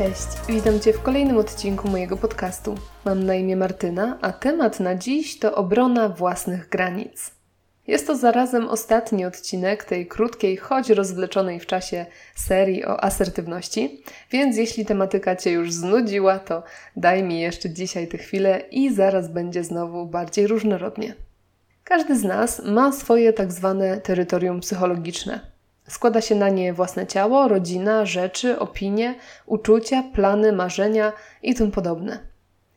Cześć, witam Cię w kolejnym odcinku mojego podcastu. Mam na imię Martyna, a temat na dziś to obrona własnych granic. Jest to zarazem ostatni odcinek tej krótkiej, choć rozwleczonej w czasie serii o asertywności, więc jeśli tematyka Cię już znudziła, to daj mi jeszcze dzisiaj tę chwilę i zaraz będzie znowu bardziej różnorodnie. Każdy z nas ma swoje tak zwane terytorium psychologiczne. Składa się na nie własne ciało, rodzina, rzeczy, opinie, uczucia, plany, marzenia i tym podobne.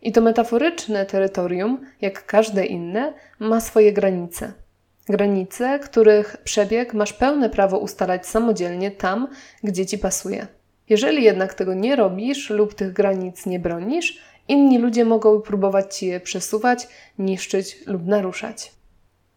I to metaforyczne terytorium, jak każde inne, ma swoje granice. Granice, których przebieg masz pełne prawo ustalać samodzielnie tam, gdzie ci pasuje. Jeżeli jednak tego nie robisz lub tych granic nie bronisz, inni ludzie mogą próbować ci je przesuwać, niszczyć lub naruszać.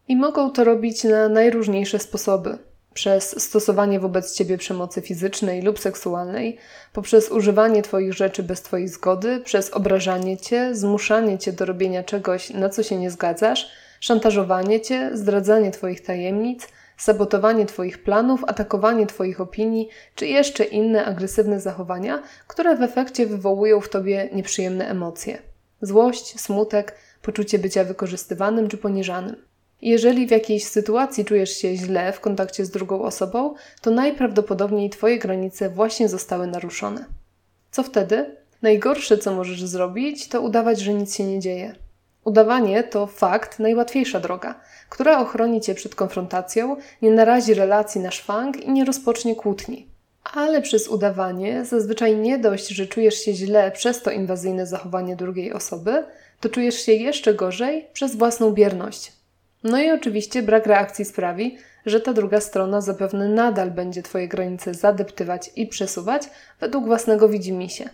I mogą to robić na najróżniejsze sposoby. Przez stosowanie wobec ciebie przemocy fizycznej lub seksualnej, poprzez używanie Twoich rzeczy bez Twojej zgody, przez obrażanie Cię, zmuszanie Cię do robienia czegoś, na co się nie zgadzasz, szantażowanie Cię, zdradzanie Twoich tajemnic, sabotowanie Twoich planów, atakowanie Twoich opinii, czy jeszcze inne agresywne zachowania, które w efekcie wywołują w Tobie nieprzyjemne emocje. Złość, smutek, poczucie bycia wykorzystywanym czy poniżanym. Jeżeli w jakiejś sytuacji czujesz się źle w kontakcie z drugą osobą, to najprawdopodobniej Twoje granice właśnie zostały naruszone. Co wtedy? Najgorsze, co możesz zrobić, to udawać, że nic się nie dzieje. Udawanie to fakt najłatwiejsza droga, która ochroni Cię przed konfrontacją, nie narazi relacji na szwank i nie rozpocznie kłótni. Ale przez udawanie zazwyczaj nie dość, że czujesz się źle przez to inwazyjne zachowanie drugiej osoby, to czujesz się jeszcze gorzej przez własną bierność, no i oczywiście brak reakcji sprawi, że ta druga strona zapewne nadal będzie Twoje granice zadeptywać i przesuwać według własnego widzimisię.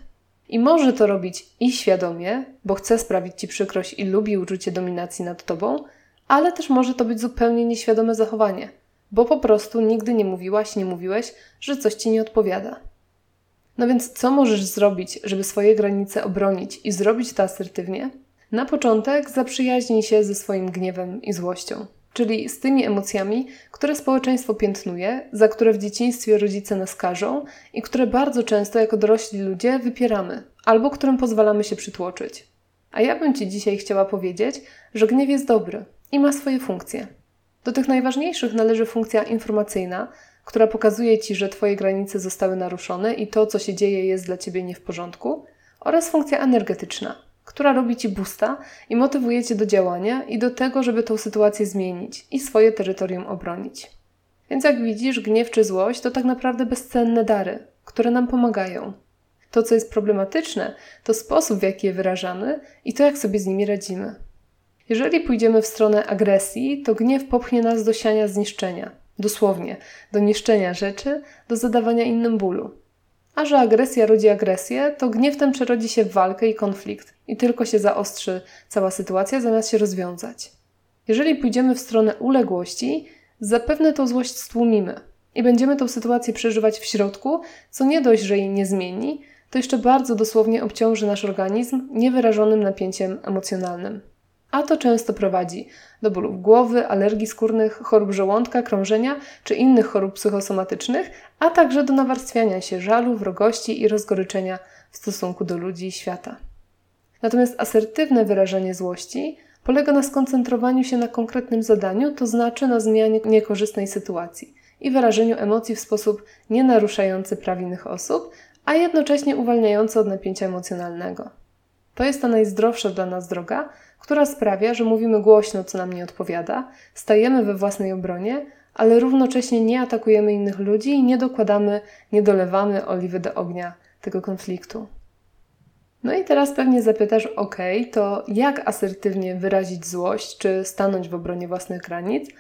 I może to robić i świadomie, bo chce sprawić Ci przykrość i lubi uczucie dominacji nad Tobą, ale też może to być zupełnie nieświadome zachowanie, bo po prostu nigdy nie mówiłaś, nie mówiłeś, że coś Ci nie odpowiada. No więc co możesz zrobić, żeby swoje granice obronić i zrobić to asertywnie? Na początek zaprzyjaźnij się ze swoim gniewem i złością, czyli z tymi emocjami, które społeczeństwo piętnuje, za które w dzieciństwie rodzice nas karzą i które bardzo często jako dorośli ludzie wypieramy albo którym pozwalamy się przytłoczyć. A ja bym Ci dzisiaj chciała powiedzieć, że gniew jest dobry i ma swoje funkcje. Do tych najważniejszych należy funkcja informacyjna, która pokazuje Ci, że Twoje granice zostały naruszone i to, co się dzieje, jest dla Ciebie nie w porządku, oraz funkcja energetyczna – która robi ci busta i motywuje cię do działania i do tego, żeby tą sytuację zmienić i swoje terytorium obronić. Więc jak widzisz, gniew czy złość to tak naprawdę bezcenne dary, które nam pomagają. To, co jest problematyczne, to sposób, w jaki je wyrażamy i to, jak sobie z nimi radzimy. Jeżeli pójdziemy w stronę agresji, to gniew popchnie nas do siania zniszczenia, dosłownie, do niszczenia rzeczy, do zadawania innym bólu. A że agresja rodzi agresję, to gniew ten przerodzi się w walkę i konflikt i tylko się zaostrzy cała sytuacja, zamiast się rozwiązać. Jeżeli pójdziemy w stronę uległości, zapewne tą złość stłumimy i będziemy tą sytuację przeżywać w środku, co nie dość, że jej nie zmieni, to jeszcze bardzo dosłownie obciąży nasz organizm niewyrażonym napięciem emocjonalnym. A to często prowadzi do bólów głowy, alergii skórnych, chorób żołądka, krążenia czy innych chorób psychosomatycznych, a także do nawarstwiania się żalu, wrogości i rozgoryczenia w stosunku do ludzi i świata. Natomiast asertywne wyrażanie złości polega na skoncentrowaniu się na konkretnym zadaniu, to znaczy na zmianie niekorzystnej sytuacji i wyrażeniu emocji w sposób nie naruszający praw innych osób, a jednocześnie uwalniający od napięcia emocjonalnego. To jest ta najzdrowsza dla nas droga, która sprawia, że mówimy głośno, co nam nie odpowiada, stajemy we własnej obronie, ale równocześnie nie atakujemy innych ludzi i nie dokładamy, nie dolewamy oliwy do ognia tego konfliktu. No i teraz pewnie zapytasz, ok, to jak asertywnie wyrazić złość, czy stanąć w obronie własnych granic?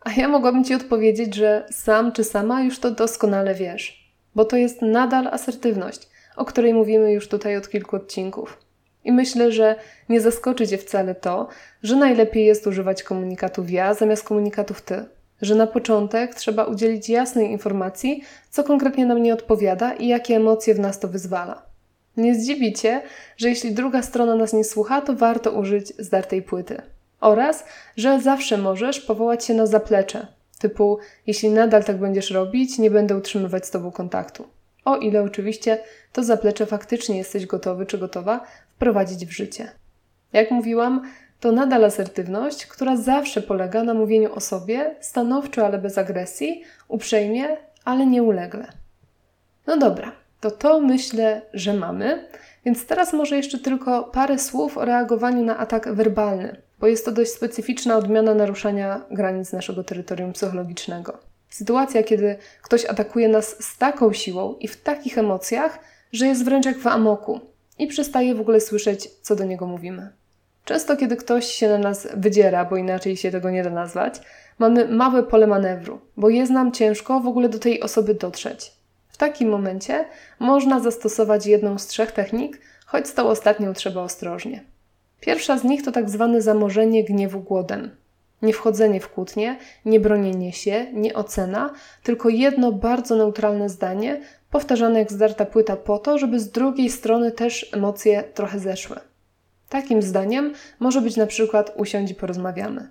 A ja mogłabym Ci odpowiedzieć, że sam czy sama już to doskonale wiesz, bo to jest nadal asertywność, o której mówimy już tutaj od kilku odcinków. I myślę, że nie zaskoczy Cię wcale to, że najlepiej jest używać komunikatów ja zamiast komunikatów ty. Że na początek trzeba udzielić jasnej informacji, co konkretnie nam nie odpowiada i jakie emocje w nas to wyzwala. Nie zdziwi Cię, że jeśli druga strona nas nie słucha, to warto użyć zdartej płyty. Oraz, że zawsze możesz powołać się na zaplecze, typu jeśli nadal tak będziesz robić, nie będę utrzymywać z Tobą kontaktu. O ile oczywiście to zaplecze faktycznie jesteś gotowy czy gotowa wprowadzić w życie. Jak mówiłam, to nadal asertywność, która zawsze polega na mówieniu o sobie stanowczo, ale bez agresji, uprzejmie, ale nieulegle. No dobra, to to myślę, że mamy, więc teraz może jeszcze tylko parę słów o reagowaniu na atak werbalny, bo jest to dość specyficzna odmiana naruszania granic naszego terytorium psychologicznego. Sytuacja, kiedy ktoś atakuje nas z taką siłą i w takich emocjach, że jest wręcz jak w amoku i przestaje w ogóle słyszeć, co do niego mówimy. Często, kiedy ktoś się na nas wydziera, bo inaczej się tego nie da nazwać, mamy małe pole manewru, bo jest nam ciężko w ogóle do tej osoby dotrzeć. W takim momencie można zastosować jedną z trzech technik, choć z tą ostatnią trzeba ostrożnie. Pierwsza z nich to tak zwane zamorzenie gniewu głodem. Nie wchodzenie w kłótnię, nie bronienie się, nie ocena, tylko jedno bardzo neutralne zdanie, powtarzane jak zdarta płyta po to, żeby z drugiej strony też emocje trochę zeszły. Takim zdaniem może być na przykład usiądź i porozmawiamy.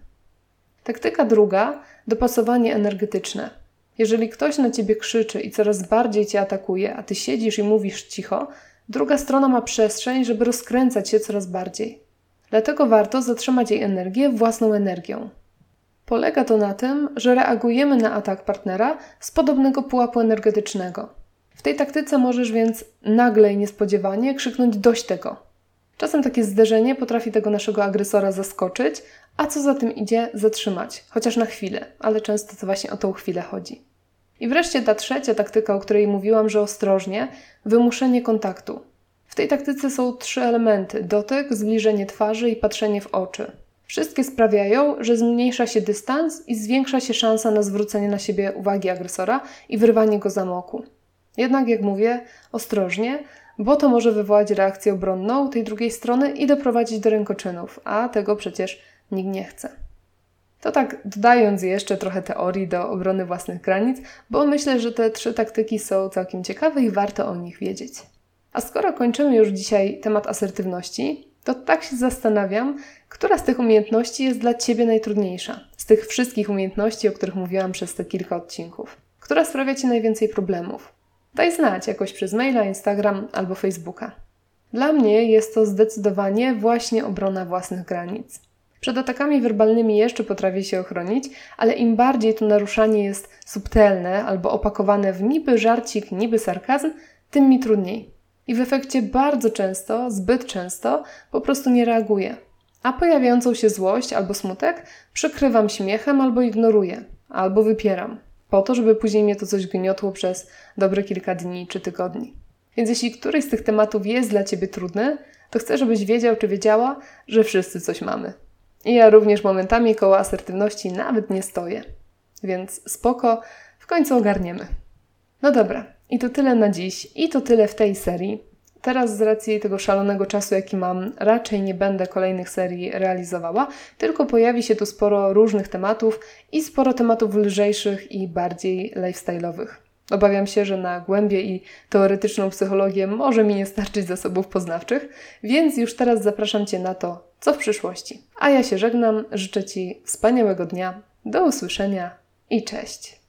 Taktyka druga dopasowanie energetyczne. Jeżeli ktoś na ciebie krzyczy i coraz bardziej cię atakuje, a ty siedzisz i mówisz cicho, druga strona ma przestrzeń, żeby rozkręcać się coraz bardziej. Dlatego warto zatrzymać jej energię własną energią. Polega to na tym, że reagujemy na atak partnera z podobnego pułapu energetycznego. W tej taktyce możesz więc nagle i niespodziewanie krzyknąć dość tego. Czasem takie zderzenie potrafi tego naszego agresora zaskoczyć, a co za tym idzie, zatrzymać, chociaż na chwilę, ale często to właśnie o tą chwilę chodzi. I wreszcie ta trzecia taktyka, o której mówiłam, że ostrożnie, wymuszenie kontaktu. W tej taktyce są trzy elementy: dotyk, zbliżenie twarzy i patrzenie w oczy. Wszystkie sprawiają, że zmniejsza się dystans i zwiększa się szansa na zwrócenie na siebie uwagi agresora i wyrwanie go z amoku. Jednak, jak mówię, ostrożnie, bo to może wywołać reakcję obronną tej drugiej strony i doprowadzić do rękoczynów, a tego przecież nikt nie chce. To tak dodając jeszcze trochę teorii do obrony własnych granic, bo myślę, że te trzy taktyki są całkiem ciekawe i warto o nich wiedzieć. A skoro kończymy już dzisiaj temat asertywności, to tak się zastanawiam, która z tych umiejętności jest dla Ciebie najtrudniejsza? Z tych wszystkich umiejętności, o których mówiłam przez te kilka odcinków. Która sprawia Ci najwięcej problemów? Daj znać jakoś przez maila, Instagram albo Facebooka. Dla mnie jest to zdecydowanie właśnie obrona własnych granic. Przed atakami werbalnymi jeszcze potrafię się ochronić, ale im bardziej to naruszanie jest subtelne albo opakowane w niby żarcik, niby sarkazm, tym mi trudniej. I w efekcie bardzo często, zbyt często, po prostu nie reaguję. A pojawiającą się złość albo smutek przykrywam śmiechem albo ignoruję, albo wypieram, po to, żeby później mnie to coś gniotło przez dobre kilka dni czy tygodni. Więc jeśli któryś z tych tematów jest dla Ciebie trudny, to chcę, żebyś wiedział czy wiedziała, że wszyscy coś mamy. I ja również momentami koło asertywności nawet nie stoję. Więc spoko, w końcu ogarniemy. No dobra, i to tyle na dziś, i to tyle w tej serii. Teraz z racji tego szalonego czasu, jaki mam, raczej nie będę kolejnych serii realizowała, tylko pojawi się tu sporo różnych tematów i sporo tematów lżejszych i bardziej lifestyle'owych. Obawiam się, że na głębie i teoretyczną psychologię może mi nie starczyć zasobów poznawczych, więc już teraz zapraszam Cię na to, co w przyszłości. A ja się żegnam, życzę Ci wspaniałego dnia, do usłyszenia i cześć.